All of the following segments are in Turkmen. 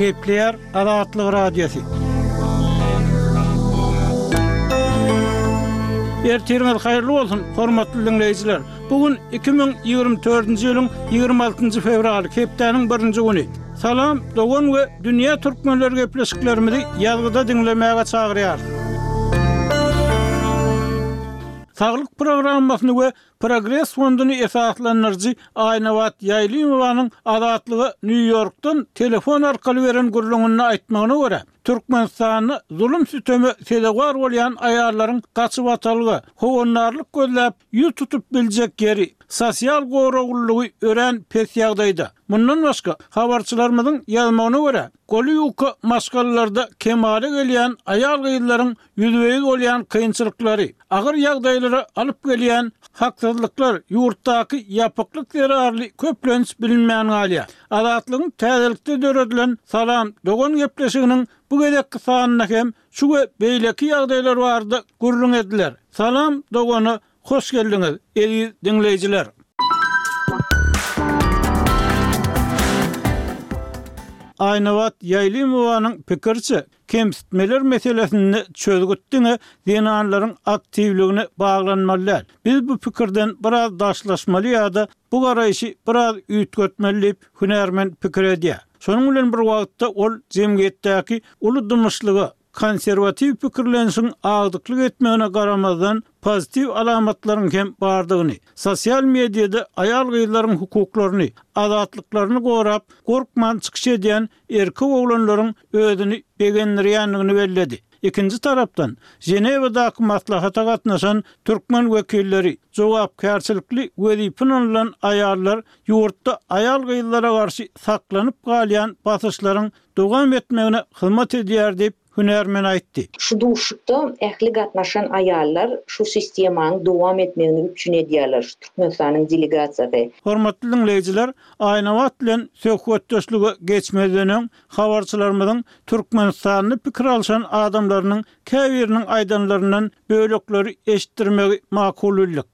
Gepleýär Azatlyk Radiosy. Ertiriňiz haýyrly bolsun, hormatly diňleýjiler. Bu gün 2024-nji ýylyň 26-njy fewraly, hepdäniň birinji güni. Salam, dogan we dünýä türkmenleri gepleşiklerimizi ýazgyda diňlemäge çagyrýarys. Saglyk programmasyny we Progres fonduny esaslandyryjy Aýnabat Ýaýlymowanyň Azatlyga Nýu-Ýorkdan telefon arkaly beren gürrüňinde aýtmagyna görä, Türkmenistanda zulum-süteme sezewar bolýan aýallaryň gaçybatalga, howandarlyk gözläp ýüz tutup biljek ýeri, sosial goraglylygy örän pes ýagdaýda. Mundan başga, habarçylarymyzyň ýazmagyna görä, Goly ýuka maşgalalarda kemala gelýän aýal-gyzlaryň ýüzbe-ýüz bolýan kynçylyklary, agyr ýagdaýlara alyp gelýän haksyzlyklar ýurtdaky ýapyklyk zerarly köplenç bilinmän galýar. Azatlygyň täzelikde döredilen Salam, dogan gepleşiginiň bu gezekki sanynda hem şu we beýleki ýagdaýlar barada gürrüň ediler. Salam, dogana Hoş geldiňiz, eziz diňleýjiler! Aýnabat Ýaýlymowanyň pikiriçe, kemsitmeler meselesinde çözgüt diňe zenanlaryň aktiwligine baglanmaly däl. Biz bu pikirden biraz daşlaşmaly ýa-da bu garaýşy biraz üýtgetmeli diýip, hünärmen pikir edýär. Şonuň bilen bir wagtda, ol jemgyýetdäki uly dymyşlyga, Konserwatiw pikirlenişiň agdyklyk etmegine garamazdan, pozitiw alamatlaryň hem bardygyny, sosial mediada aýal-gyzlaryň hukuklaryny, azatlyklaryny gorap, gorkman çykyş edýän erkek oglanlaryň özüni begendirýändigini belledi. Ikinji tarapdan, Ženewadaky maslahata gatnaşan türkmen wekilleri, jogapkärçilikli wezipin alnan aýallar ýurtda aýal-gyzlara garşy saklanyp galýan basyşlaryň dowam etmegine hyzmat edýär diýip, hünärmen aýtdy. Şu duşuşykda ähli gatnaşan aýallar şu sistemanyň dowam etmegini üpjün edýärler, şu Türkmenistanyň delegasiýasy. Hormatly diňleýjiler, Aýnabat bilen söhbetdeşlige geçmezden öň, habarçylarymyzyň türkmenistanly pikir alyşan adamlarynyň käbiriniň aýdanlaryndan Bölekleri eşitdirmegi makul bildik.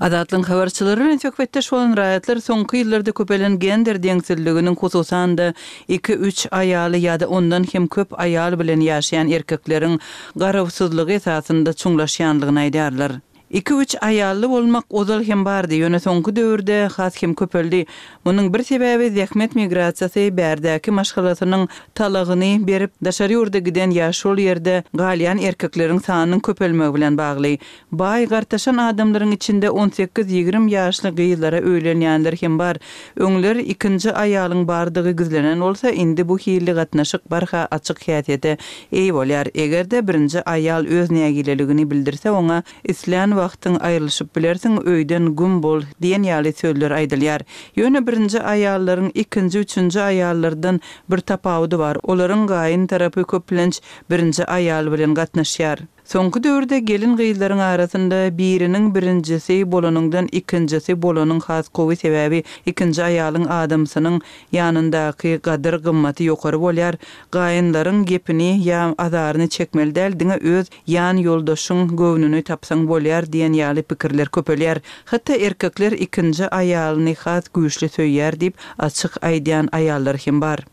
Azatlygyň habarçylary bilen söhbetdeş bolan raýatlar soňky ýyllarda köpelen gender deňsizliginiň hususan-da iki-üç aýaly ýa-da ondan hem köp aýal bilen ýaşaýan erkekleriň garawsyzlygy esasynda çuňlaşýandygyny aýdýarlar. Iki-üç aýally bolmak ozal hem bardy, ýöne soňky döwürde has hem köpeldi. Munuň bir sebäbi zähmet migrasiýasy bärdäki maşgalasynyň talagyny berip, daşary ýurda giden ýa şol ýerde galýan erkekleriň sanynyň köpelmegi bilen bagly. Baý, gartaşan adamlaryň içinde on sekiz-ýigrimi ýaşly gyzlara öýlenýänler hem bar. Öňler ikinji aýalyň bardygy gizlenen bolsa, indi bu hilli gatnaşyk barha açyk häsiýete eýe bolýar. Eger-de birinji aýal öz nägileligini bildirse, oňa Islän wagtyň aýrylyşyp bilersiň, öýden güm bol diýen ýaly sözler aýdylýar. Ýöne birinji aýallaryň ikinji, üçünji aýallardan bir tapawudy bar, olaryň gaýyn tarapy köplenç birinji aýal bilen gatnaşýar. Soňky döwürde gelin-gyzlaryň arasynda biriniň birinjisi bolanyňdan ikinjisi bolanyň has gowy sebäbi ikinji aýalyň adamsynyň ýanyndaky gadyr-gymmaty ýokary bolýar, gaýynlaryň gepini ýa azaryny çekmeli däl diňe öz ýan ýoldaşyň göwnüni tapsaň bolýar diýen ýaly pikirler köpelýär. Hatda erkekler ikinji aýalyny has güýçli söýýär diýip açyk aýdýan aýallar hem bar.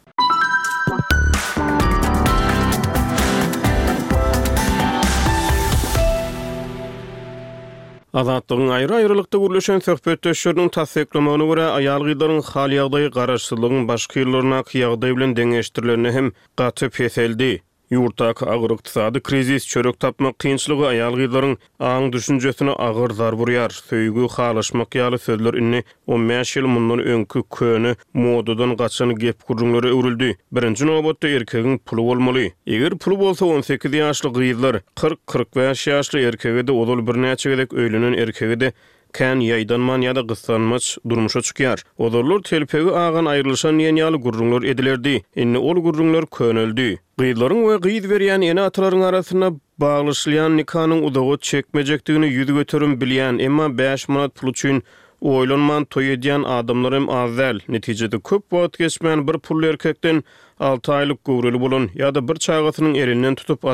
Azatlygyň aýry-aýrylykda gürleşen söhbetdeşleriniň tassyklamagyna görä, aýal-gyzlaryň hal-ýagdaýy garaşsyzlygyň başky ýyllaryndaky ýagdaý bilen deňeşdirilende hem gaty peseldi. Ýurtdaky agyr ykdysady krizis, çörek tapmak kynçylygy aýal-gyzlaryň aň-düşünjesine agyr zarb urýar. Söýgi, halaşmak ýaly sözler indi on bäş ýyl mundan öňki köne, modadan gaçan gep-gürrüňlere öwrüldi. Birinji nobatda erkegiň puly bolmaly. Eger puly bolsa, on sekiz ýaşly gyzlar, kyrk, kyrk bäş ýaşly erkege-de, ozal birnäçe gezek öýlenen erkege-de Kän ýaýdanman ýa-da gyssanmaç durmuşa çykýar. Ozallar telpegi agan aýrylyşan diýen ýaly gürrüňler edilerdi. Indi ol gürrüňler köneldi. Gyzlaryň we gyz berýän ene-atalaryň arasynda baglaşylýan nikanyň uzaga çekmejekdigini ýüz göterim bilýän, emma bäş manat pul üçin oýlanman toý edýän adamlar hem az däl. Netijede köp wagt geçmän bir pully erkekden alty aýlyk göwreli bolan ýa-da bir çagasynyň elinden tutup